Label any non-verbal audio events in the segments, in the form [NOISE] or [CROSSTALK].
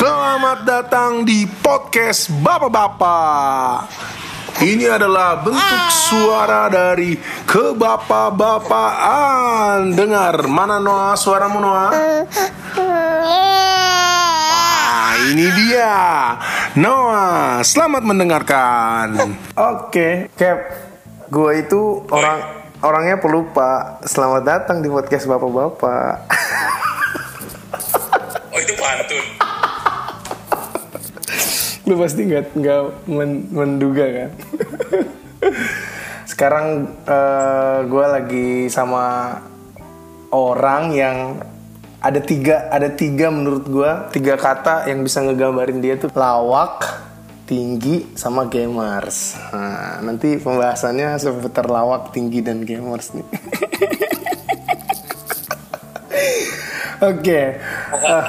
Selamat datang di podcast Bapak-Bapak. Ini adalah bentuk suara dari kebapak-bapaan. Dengar, mana Noah suaramu Noah? Ah, ini dia. Noah, selamat mendengarkan. Oke, Cap. Gue itu orang orangnya pelupa. Selamat datang di podcast bapak-bapak. Oh itu pantun. Lu pasti nggak nggak men- menduga kan? Sekarang gue lagi sama orang yang ada tiga ada tiga menurut gue tiga kata yang bisa ngegambarin dia tuh lawak, tinggi, sama gamers. Nah, nanti pembahasannya seputar lawak, tinggi, dan gamers nih. [LAUGHS] Oke. Eh,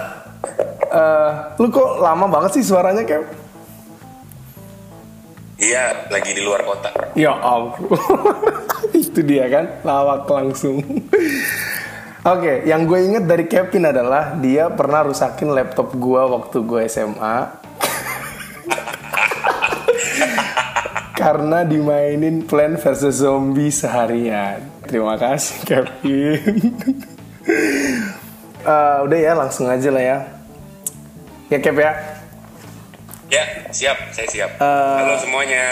eh, lu kok lama banget sih suaranya kayak Iya, lagi di luar kota. Ya ampun. [LAUGHS] Itu dia kan Lawak langsung. Oke yang gue inget dari Kevin adalah Dia pernah rusakin laptop gue waktu gue SMA [LAUGHS] Karena dimainin Plan versus Zombie seharian. Terima kasih Kevin. [LAUGHS] Eh, Udah ya langsung aja lah ya. Ya Kev ya Ya, siap, saya siap. Eh, Halo semuanya.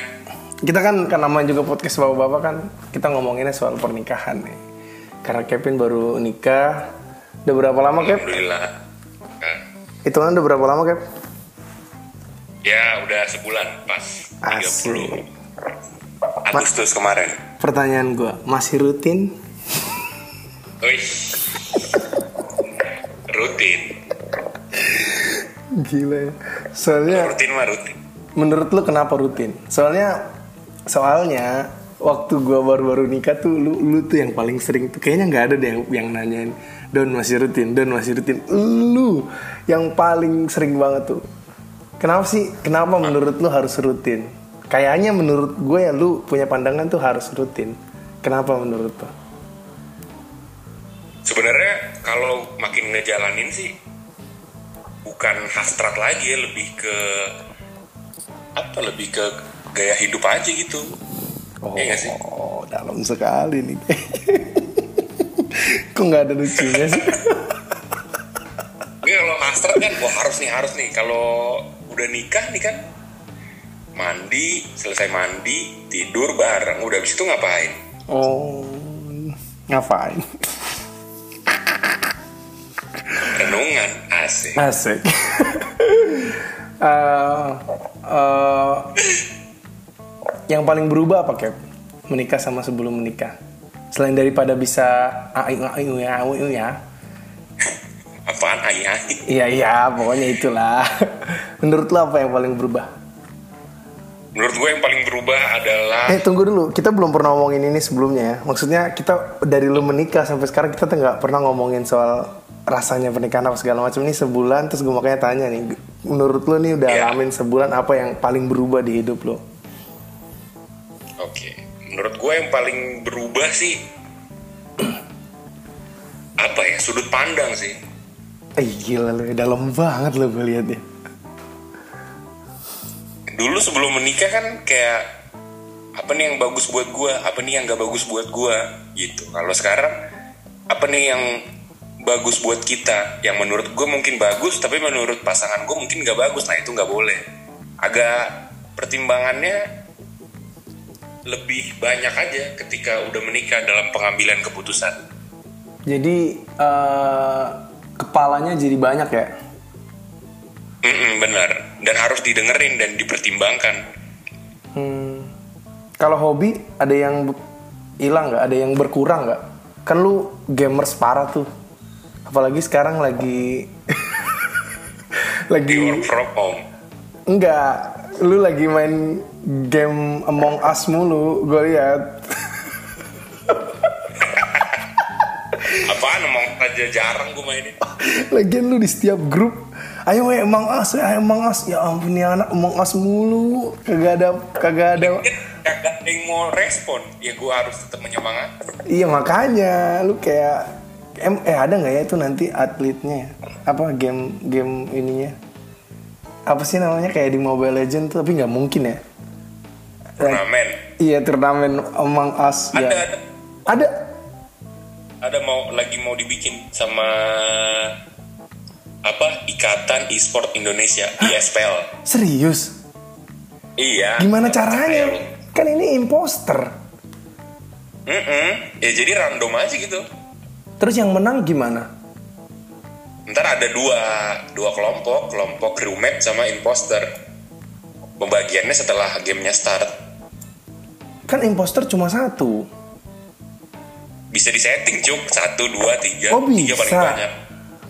kita kan kan namanya juga podcast bapak-bapak kan kita ngomonginnya soal pernikahan nih karena Kevin baru nikah udah berapa lama Kev? Alhamdulillah. Hitungan udah berapa lama Kev? Ya, udah sebulan pas. 30 Asik. Agustus kemarin. pertanyaan gue masih rutin? Wih. Rutin. gila ya soalnya Rutin mah rutin. menurut lu kenapa rutin? soalnya soalnya waktu gua baru-baru nikah tuh lu lu tuh yang paling sering tuh kayaknya nggak ada deh yang, yang nanyain Don masih rutin? Don masih rutin? Lu yang paling sering banget tuh. Kenapa sih? Kenapa menurut lu harus rutin? Kayaknya menurut gue ya lu punya pandangan tuh harus rutin. Kenapa menurut lu? Sebenarnya kalau makin ngejalanin sih bukan hasrat lagi ya, lebih ke apa? Lebih ke gaya hidup aja gitu. oh nggak sih? dalam sekali nih [LAUGHS] kok nggak ada lucunya sih Ini kalau hasrat kan, wah harus nih harus nih. Kalau udah nikah nih kan, mandi, selesai mandi, tidur bareng. Udah habis itu ngapain? oh ngapain [LAUGHS] Renungan, asik. Asik. [LAUGHS] Eh, eh, yang paling berubah apa Cap? Menikah sama sebelum menikah. Selain daripada bisa aing ya aing, ya. Apaan ai ai? Iya iya, pokoknya itulah. [LAUGHS] Menurut lo apa yang paling berubah? Menurut gue yang paling berubah adalah Eh tunggu dulu, kita belum pernah ngomongin ini sebelumnya ya. Maksudnya kita dari lu menikah sampai sekarang kita tuh nggak pernah ngomongin soal rasanya pernikahan apa segala macam ini sebulan terus gue makanya tanya nih, menurut lu nih udah Iya. alamin sebulan apa yang paling berubah di hidup lo? Oke, menurut gue yang paling berubah sih [CLEARS THROAT] apa ya sudut pandang sih. Eh gila lu, dalam banget lo gue liat ya. Dulu sebelum menikah kan kayak apa nih yang bagus buat gue, apa nih yang gak bagus buat gue gitu. Kalau sekarang apa nih yang bagus buat kita, yang menurut gue mungkin bagus, tapi menurut pasangan gue mungkin gak bagus. Nah itu nggak boleh. Agak pertimbangannya lebih banyak aja ketika udah menikah dalam pengambilan keputusan. Jadi eh, kepalanya jadi banyak ya. Mm-mm, benar dan harus didengerin dan dipertimbangkan Hmm. Kalau hobi ada yang hilang nggak? Ada yang berkurang nggak? Kan lu gamers parah tuh. Apalagi sekarang lagi [LAUGHS] lagi work from home enggak. Lu lagi main game Among Us mulu, gue lihat. [LAUGHS] apaan emang aja jarang gue mainin. [LAUGHS] Lagian lu di setiap grup Ayo we Among Us, ayo Among Us. Ya ampun nih anak Among Us mulu. Kagak ada Kagak ada. Kagak ada yang mau respon. Ya gue harus tetap menyemangati. Iya makanya. Lu kayak em, Eh ada nggak ya itu nanti atletnya ya? Apa game game ininya? Apa sih namanya kayak di Mobile Legend tuh tapi nggak mungkin ya? Turnamen. Iya turnamen Among Us ada ya. Ada ada. Ada. Mau lagi mau dibikin sama apa ikatan e-sport Indonesia ISPL serius? Iya. Gimana caranya? Kan ini imposter. Mm-mm. ya jadi random aja gitu terus yang menang gimana? Ntar ada dua dua kelompok kelompok crewmate sama imposter. Pembagiannya setelah gamenya start. Kan imposter cuma satu. Bisa disetting cuk. Satu dua tiga. Oh, tiga paling bisa. banyak.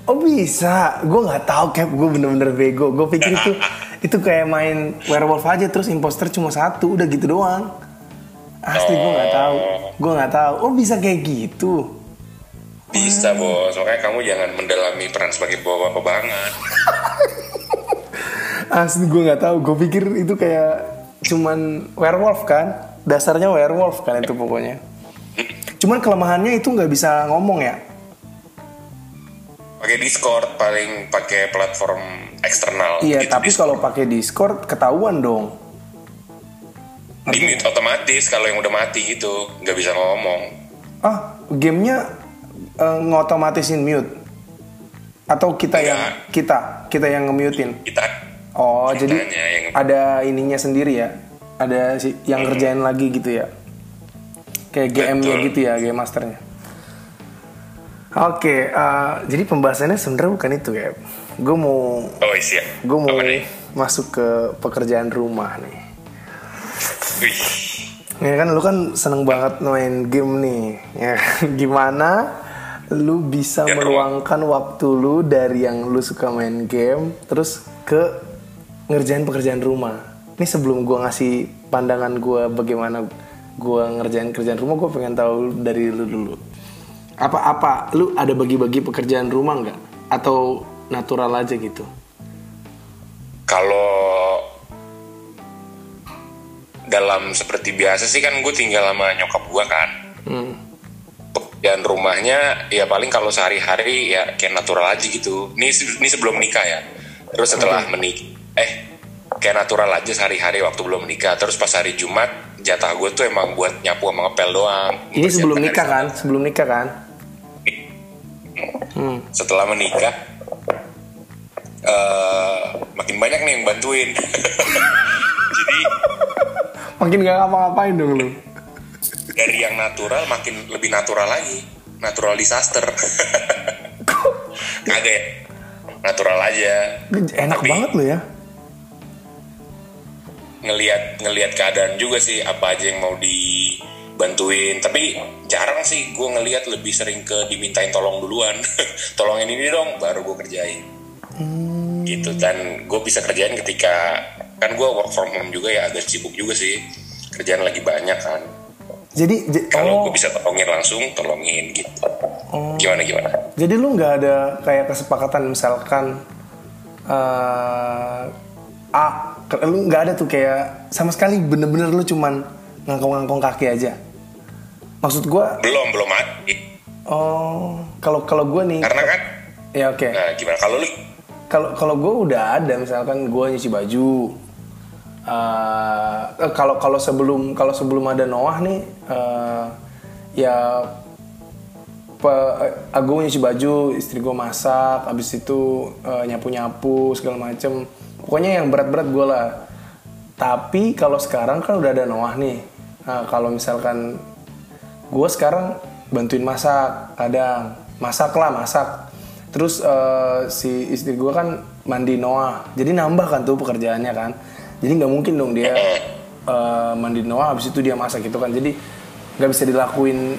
Oh bisa, gue nggak tahu kayak gue bener-bener bego. Gue pikir itu [LAUGHS] itu kayak main werewolf aja terus imposter cuma satu, udah gitu doang. Asli gue nggak tahu, gue nggak tahu. Oh bisa kayak gitu. Bisa bos makanya kamu jangan mendalami peran sebagai bapak-bapak banget [LAUGHS] Asli gue nggak tahu. Gue pikir itu kayak cuman werewolf kan. Dasarnya werewolf kan itu pokoknya. Cuman kelemahannya itu nggak bisa ngomong ya. pakai Discord paling pakai platform eksternal Iya, gitu, tapi Discord. kalau pakai Discord ketahuan dong. di mute otomatis kalau yang udah mati gitu nggak bisa ngomong Ah, gamenya eh, ngotomatisin mute. Atau kita yang Enggak. kita kita yang nge-mutein. kita Oh, Kitanya jadi yang- ada ininya sendiri ya. Ada si yang kerjain lagi gitu ya. Kayak GM-nya gitu ya, game masternya. Oke, eh, jadi pembahasannya sebenarnya bukan itu ya. Gue mau oh iya gue mau masuk ke pekerjaan rumah nih. Wih, Ya kan lu kan seneng banget main game nih. Ya, [LAUGHS] gimana lu bisa Ya, meluangkan waktu lu dari yang lu suka main game terus ke ngerjain pekerjaan rumah. Ini sebelum gua ngasih pandangan gua bagaimana gua ngerjain kerjaan rumah, gua pengen tahu dari lu dulu. Apa-apa lu ada bagi-bagi pekerjaan rumah nggak? Atau natural aja gitu? kalau dalam seperti biasa sih kan gue tinggal sama nyokap gue kan Hmm. Pekerjaan rumahnya ya paling kalau sehari-hari ya kayak natural aja gitu. Ini ini sebelum nikah ya. Terus setelah menik eh kayak natural aja sehari-hari waktu belum menikah terus pas hari Jumat jatah gue tuh emang buat nyapu sama ngepel doang. Ini sebelum nikah kan? Sebelum nikah kan? setelah menikah eh makin banyak nih yang bantuin. [LAUGHS] Jadi Makin gak ngapa-ngapain dong lu. Dari yang natural makin lebih natural lagi. Natural disaster. [LAUGHS] Kagak ya natural aja. Enak Tapi- banget lu ya. ngelihat ngelihat keadaan juga sih apa aja yang mau dibantuin. Tapi jarang sih gue ngelihat lebih sering ke dimintain tolong duluan. [LAUGHS] Tolongin ini dong baru gue kerjain. Gitu dan gue bisa kerjain ketika kan gue work from home juga ya agak sibuk juga sih. Kerjaan lagi banyak kan Jadi kalau oh, gue bisa tolongin langsung tolongin gitu. Gimana gimana? Jadi lu nggak ada kayak kesepakatan misalkan eh A, lu nggak ada tuh kayak sama sekali bener-bener lu cuman ngangkong-ngangkong kaki aja. Maksud gua, belum belum mati oh kalau kalau gua nih, karena kan? Ya oke. nah gimana? Kalau lu? Kalau kalau gue udah ada misalkan gue nyuci baju. Eh, kalau kalau sebelum kalau sebelum ada Noah nih eh, ya pe, gue nyuci baju, istri gue masak, abis itu nyapu nyapu segala macem. Pokoknya yang berat-berat gue lah. Tapi kalau sekarang kan udah ada Noah nih. Nah, kalau misalkan gue sekarang bantuin masak kadang masak lah masak terus eh, si istri gue kan mandi Noah jadi nambah kan tuh pekerjaannya kan jadi nggak mungkin dong dia eh, mandi Noah habis itu dia masak gitu kan. Jadi nggak bisa dilakuin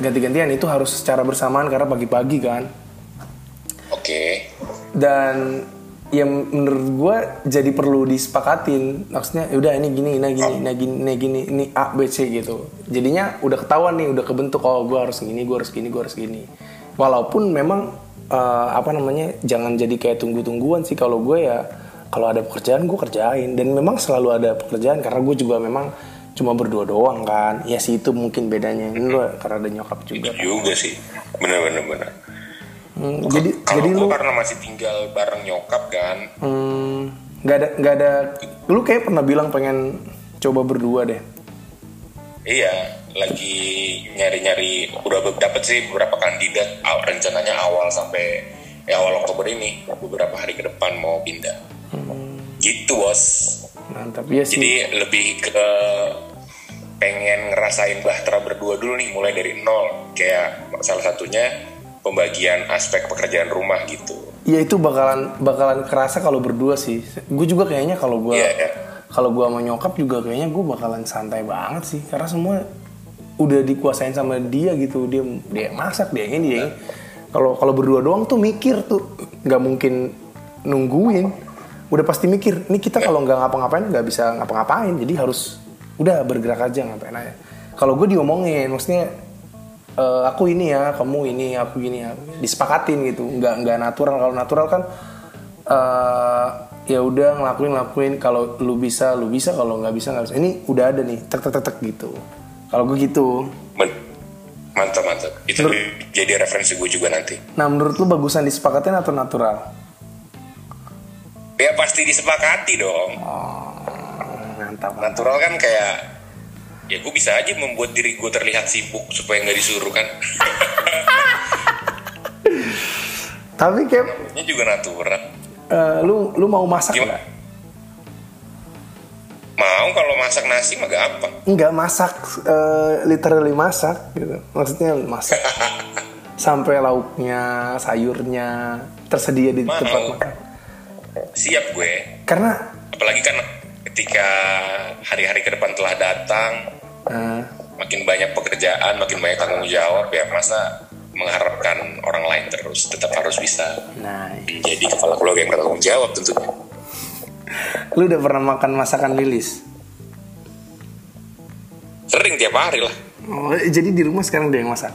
ganti-gantian. Itu harus secara bersamaan karena pagi-pagi kan. Oke. Dan yang menurut gue jadi perlu disepakatin. Maksudnya ya udah ini gini ini gini ini gini ini gini ini A B C gitu. Jadinya udah ketahuan nih udah kebentuk oh gue harus gini gue harus gini gue harus gini. Walaupun memang eh, apa namanya jangan jadi kayak tunggu-tungguan sih. Kalau gue ya kalau ada pekerjaan gue kerjain. Dan memang selalu ada pekerjaan karena gue juga memang cuma berdua doang kan. Ya sih itu mungkin bedanya. Ini lo karena ada nyokap juga. juga sih. Bener bener bener Hmm, jadi kalau jadi lu karena masih tinggal bareng nyokap kan. Hmm, nggak ada nggak ada. Lu kayak pernah bilang pengen coba berdua deh. Iya, lagi nyari-nyari udah dapet sih beberapa kandidat rencananya awal sampai ya awal Oktober ini beberapa hari ke depan mau pindah. Gitu bos. mantap ya sih Jadi lebih ke pengen ngerasain bahtera berdua dulu nih mulai dari nol. Kayak salah satunya pembagian aspek pekerjaan rumah gitu. ya itu bakalan bakalan kerasa kalau berdua sih gue juga kayaknya kalau gue Iya, iya. kalau gue sama nyokap juga kayaknya gue bakalan santai banget sih karena semua udah dikuasain sama dia gitu dia dia masak dia ini dia ini. kalau kalau berdua doang tuh mikir tuh nggak mungkin nungguin udah pasti mikir ini kita kalau nggak ngapa-ngapain nggak bisa ngapa-ngapain jadi harus udah bergerak aja ngapain aja. Kalau gue diomongin maksudnya eh, aku ini ya kamu ini aku gini ya disepakatin gitu. Nggak nggak natural. Kalau natural kan eh ya udah ngelakuin ngelakuin. Kalau lu bisa lu bisa. Kalau nggak bisa nggak bisa. Ini udah ada nih tek tek tek, tek gitu. Kalau gue gitu. Mantap mantap. Itu jadi referensi gue juga nanti. nah menurut lu bagusan disepakatin atau natural Ya pasti disepakati dong. oh, mantap Natural kan kayak ya gue bisa aja membuat diri gue terlihat sibuk supaya nggak disuruh kan. [LAUGHS] tapi kayak Ini juga natural. eh, lu lu mau masak nggak Mau kalau masak nasi mah gampang. nggak masak eh, literally masak gitu maksudnya masak [LAUGHS] sampai lauknya sayurnya tersedia di Mau. tempat makan Siap gue. karena Apalagi kan ketika hari-hari ke depan telah datang, eh, makin banyak pekerjaan, makin banyak tanggung jawab ya masa mengharapkan orang lain terus tetap harus bisa nah menjadi kepala keluarga yang bertanggung jawab tentunya. lu udah pernah makan masakan Lilis Sering tiap hari lah. oh, jadi di rumah sekarang dia yang masak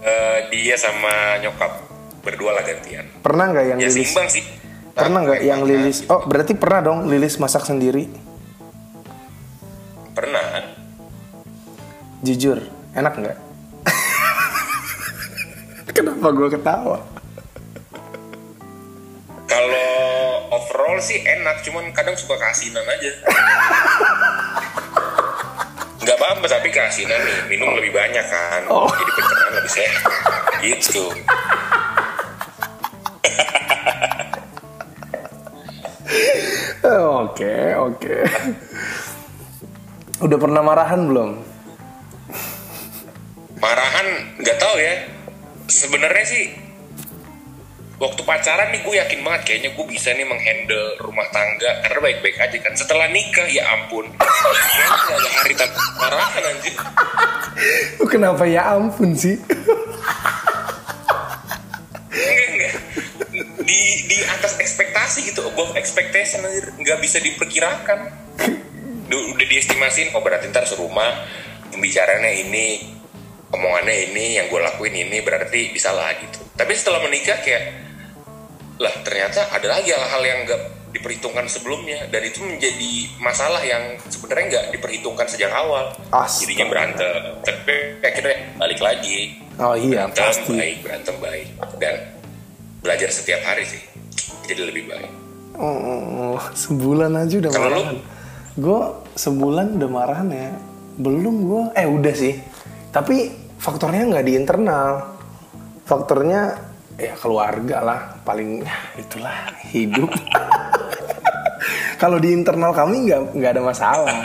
Eh, dia sama nyokap berdua lah gantian. pernah nggak yang Ya Lilis seimbang sih. pernah nggak yang Makan, Lilis gitu. oh berarti pernah dong Lilis masak sendiri Pernah. jujur enak nggak [LAUGHS] kenapa gue ketawa Kalau overall sih enak, cuman kadang suka keasinan aja. Nggak apa-apa tapi keasinan nih, minum lebih banyak kan, Oh. jadi pencernaan lebih sehat. Gitu. Oke oke udah pernah marahan belum Marahan nggak tahu ya. Sebenarnya sih waktu pacaran nih gue yakin banget kayaknya gue bisa nih menghandle rumah tangga karena baik-baik aja kan. Setelah nikah ya ampun, ada hari tanpa marahan anjir. Kenapa ya ampun sih above expectation nggak bisa diperkirakan. Udah, udah diestimasin oh berarti ntar serumah pembicaranya ini omongannya ini yang gue lakuin ini berarti bisa lah gitu. Tapi setelah menikah kayak lah ternyata ada lagi hal-hal yang nggak diperhitungkan sebelumnya. Dan itu menjadi masalah yang sebenarnya nggak diperhitungkan sejak awal. Astaga. jadinya berantem. Tapi akhirnya balik lagi. Oh iya berantem pasti. baik berantem baik. Dan belajar setiap hari sih. Jadi lebih baik Oh, sebulan aja udah lu? marahan. Gue sebulan udah marahan ya. Belum gue. Eh udah sih. Tapi faktornya nggak di internal. Faktornya ya keluarga lah. Paling ya, itulah hidup. [LAUGHS] kalau di internal kami nggak nggak ada masalah.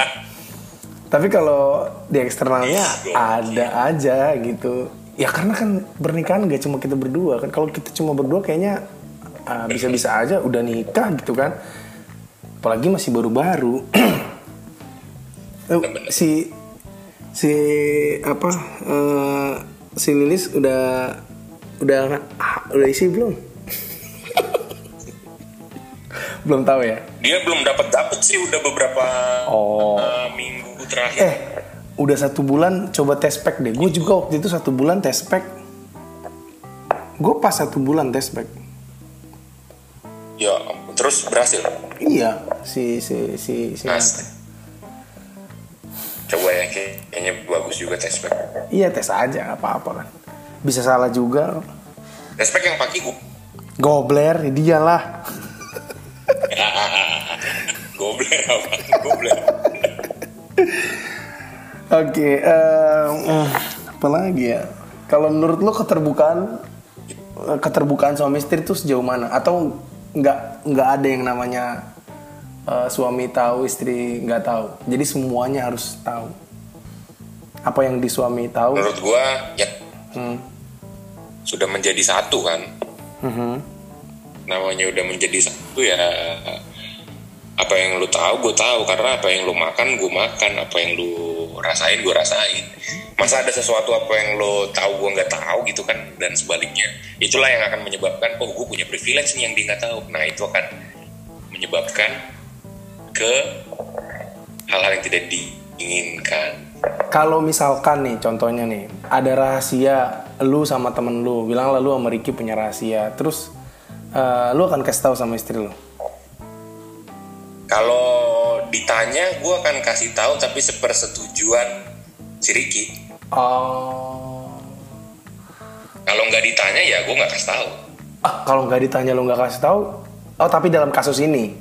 Tapi kalau di eksternalnya ada aja gitu. Ya karena kan pernikahan gak cuma kita berdua kan. Kalau kita cuma berdua kayaknya ah, bisa-bisa aja udah nikah gitu kan. Apalagi masih baru-baru. [CLEARS THROAT] Eh, si si apa eh, si Lilis udah udah ah, udah isi belum? [LAUGHS] belum tahu ya. dia belum dapat dapat sih udah beberapa Oh. uh, minggu terakhir Eh, udah satu bulan coba tes pack deh. Gue juga waktu itu satu bulan tes pack. Gue pas satu bulan tes pack. Ya terus berhasil Iya, si si si si. Asli. coba ya kayak- kayaknya bagus juga test pack Iya tes aja, apa-apa kan. Bisa salah juga. test pack yang pakai gue Gobler, dialah. [LAUGHS] Gobler apa? Gobler. Oke, em, eh, apa lagi ya? Kalau menurut lo keterbukaan keterbukaan suami istri itu sejauh mana? Atau nggak nggak ada yang namanya eh, suami tahu istri nggak tahu? Jadi semuanya harus tahu. Apa yang di suami tahu? Menurut gua ya Hmm. sudah menjadi satu kan. Mhm. Namanya udah menjadi satu ya apa yang lu tahu gue tahu karena apa yang lu makan gue makan apa yang lu rasain gue rasain masa ada sesuatu apa yang lu tahu gue nggak tahu gitu kan dan sebaliknya. Itulah yang akan menyebabkan oh gue punya privilege nih yang dia nggak tahu. Nah itu akan menyebabkan ke hal-hal yang tidak diinginkan. Kalau misalkan nih contohnya nih ada rahasia lu sama temen lu bilang lah lu sama Ricky punya rahasia terus eh, lu akan kasih tahu sama istri lu? Kalau ditanya gue akan kasih tahu tapi sepersetujuan si Ricky oh. Kalau nggak ditanya ya gue nggak kasih tahu. Ah kalau nggak ditanya lu nggak kasih tahu? Oh tapi dalam kasus ini?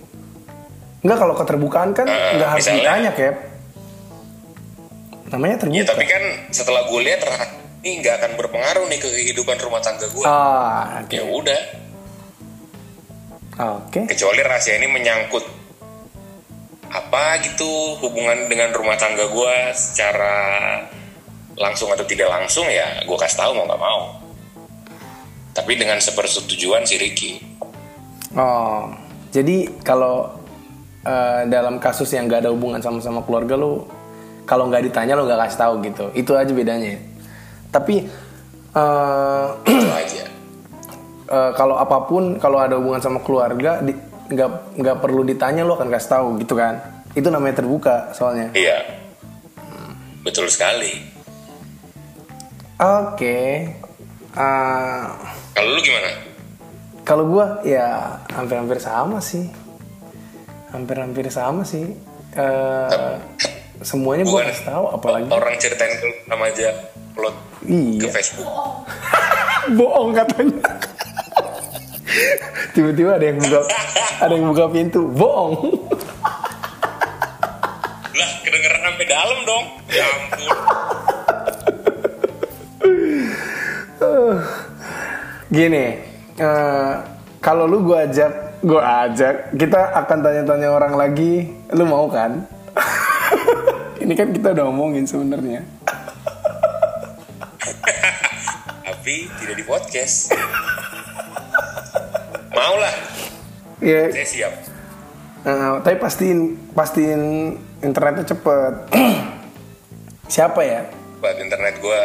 Nggak kalau keterbukaan kan Eh, nggak harus misalnya- ditanya Cap namanya terbuka. Ya tapi kan setelah gue lihat ternyata ini nggak akan berpengaruh nih ke kehidupan rumah tangga gue. ah oke. Ya udah, oke. Kecuali rahasia ini menyangkut apa gitu hubungan dengan rumah tangga gue secara langsung atau tidak langsung ya gue kasih tahu mau nggak mau. Tapi dengan sepersetujuan si Ricky. oh jadi kalau eh, dalam kasus yang nggak ada hubungan sama-sama keluarga lu kalau nggak ditanya lu nggak kasih tahu gitu itu aja bedanya ya. tapi Itu aja. [CLEARS THROAT] eh, kalau apa pun kalau ada hubungan sama keluarga nggak nggak perlu ditanya lo akan kasih tahu gitu kan itu namanya terbuka soalnya Iya. Betul sekali. Oke Eh, Kalau lu gimana? kalau gua ya hampir-hampir sama sih hampir-hampir sama sih Eh, semuanya gua Bukan. kasih tahu apalagi Orang ceritain ke sama aja upload ke iya Facebook. [LAUGHS] bohong katanya [LAUGHS] tiba-tiba ada yang buka ada yang buka pintu bohong Lah, kedengeran sampai dalam dong. Ya ampun. [LAUGHS] Gini, eh, kalau lu gua ajak, gua ajak, kita akan tanya-tanya orang lagi, lu mau kan? [LAUGHS] Ini kan kita udah ngomongin sebenarnya. Tapi tidak di podcast. Mau lah, Ya, saya siap. eh, tapi pastiin, pastiin internetnya cepet. [CLEARS THROAT] siapa ya? Buat internet gue,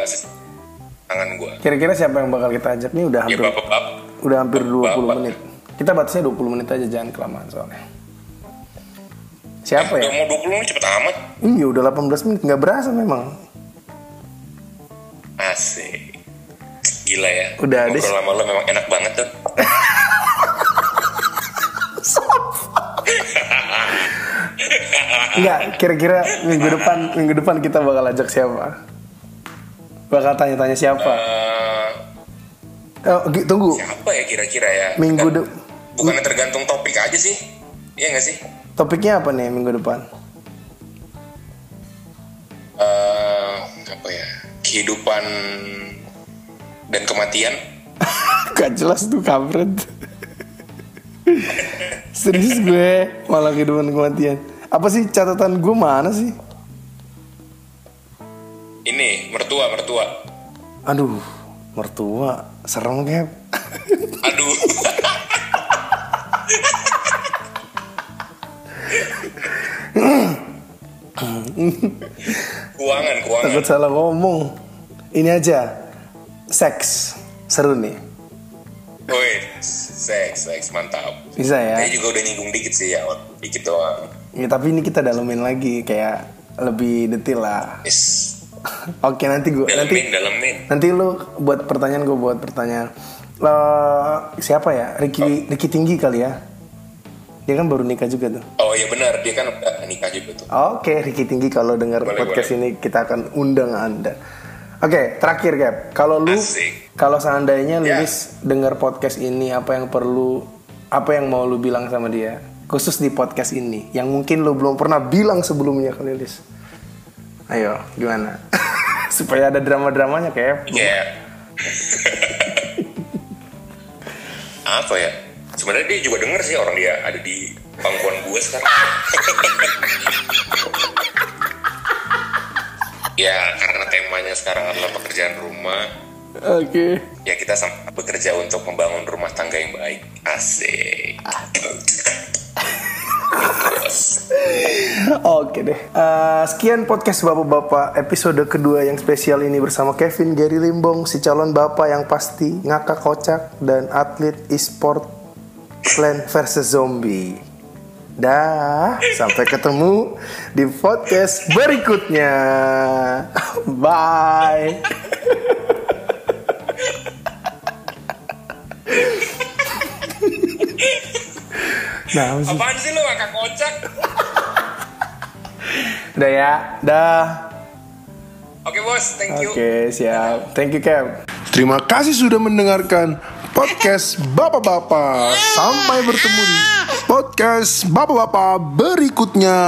tangan gue. Kira-kira siapa yang bakal kita ajak nih? Udah Ya hampir, bapak-bapak. udah hampir 20 Bapak. menit. Kita batasnya 20 menit aja, jangan kelamaan soalnya. Siapa ya? Udah mau 20 menit cepet amat. Iya, udah 18 menit, nggak berasa memang. Asik. Gila ya. Udah ada Ngobrol sama lo memang enak banget tuh. Enggak, kira-kira minggu depan minggu depan kita bakal ajak siapa? Bakal tanya-tanya siapa? Eh, Oh, tunggu. siapa ya kira-kira ya? Minggu Kan- de- Bukannya tergantung topik aja sih? Iya gak sih? Topiknya apa nih minggu depan? Eh, apa ya? Kehidupan dan kematian. [LAUGHS] Gak jelas tuh kampret. [LAUGHS] Serius gue malah kehidupan kematian. Apa sih catatan gue mana sih? Ini mertua mertua. Aduh, mertua serem Cap. Aduh. keuangan keuangan. Takut salah ngomong. Ini aja, seks seru nih. Woi, seks seks mantap. Bisa ya? Saya juga udah nyinggung dikit sih ya, dikit doang. Ya, tapi ini kita dalemin lagi kayak lebih detail lah. Yes. [LAUGHS] Oke nanti gue nanti Dalemin, nanti lu buat pertanyaan gue buat pertanyaan. Eh, siapa ya? Ricky Ricky tinggi kali ya? Dia kan baru nikah juga tuh. Oh iya benar, dia kan udah nikah juga tuh. Oke, Ricky tinggi kalau dengar Boleh, podcast ini kita akan undang anda. Oke, terakhir Gap. Kalau lu kalau seandainya Ya. Lilis dengar podcast ini apa yang perlu apa yang mau lu bilang sama dia? khusus di podcast ini yang mungkin lo belum pernah bilang sebelumnya ke Lilis. Ayo, gimana? [LAUGHS] Supaya ada drama-dramanya kayak ya apa ya? Sebenarnya dia juga denger sih orang dia ada di pangkuan gue sekarang. [LAUGHS] Ya karena temanya sekarang adalah pekerjaan rumah. Oke. ya kita sama bekerja untuk membangun rumah tangga yang baik. Asik. Bos. Oke deh. Eh, sekian podcast bapak-bapak episode kedua yang spesial ini bersama Kevin Gary Limbong, si calon bapak yang pasti ngakak kocak dan atlet e-sport Plan versus Zombie. Dah, sampai ketemu di podcast berikutnya. Bye. Nah, apaan sih lu kakak kocak udah ya, dah. oke bos thank you Oke, siap. Thank you, Kev. Terima kasih sudah mendengarkan podcast Bapak-Bapak. Sampai bertemu di podcast Bapak-Bapak berikutnya.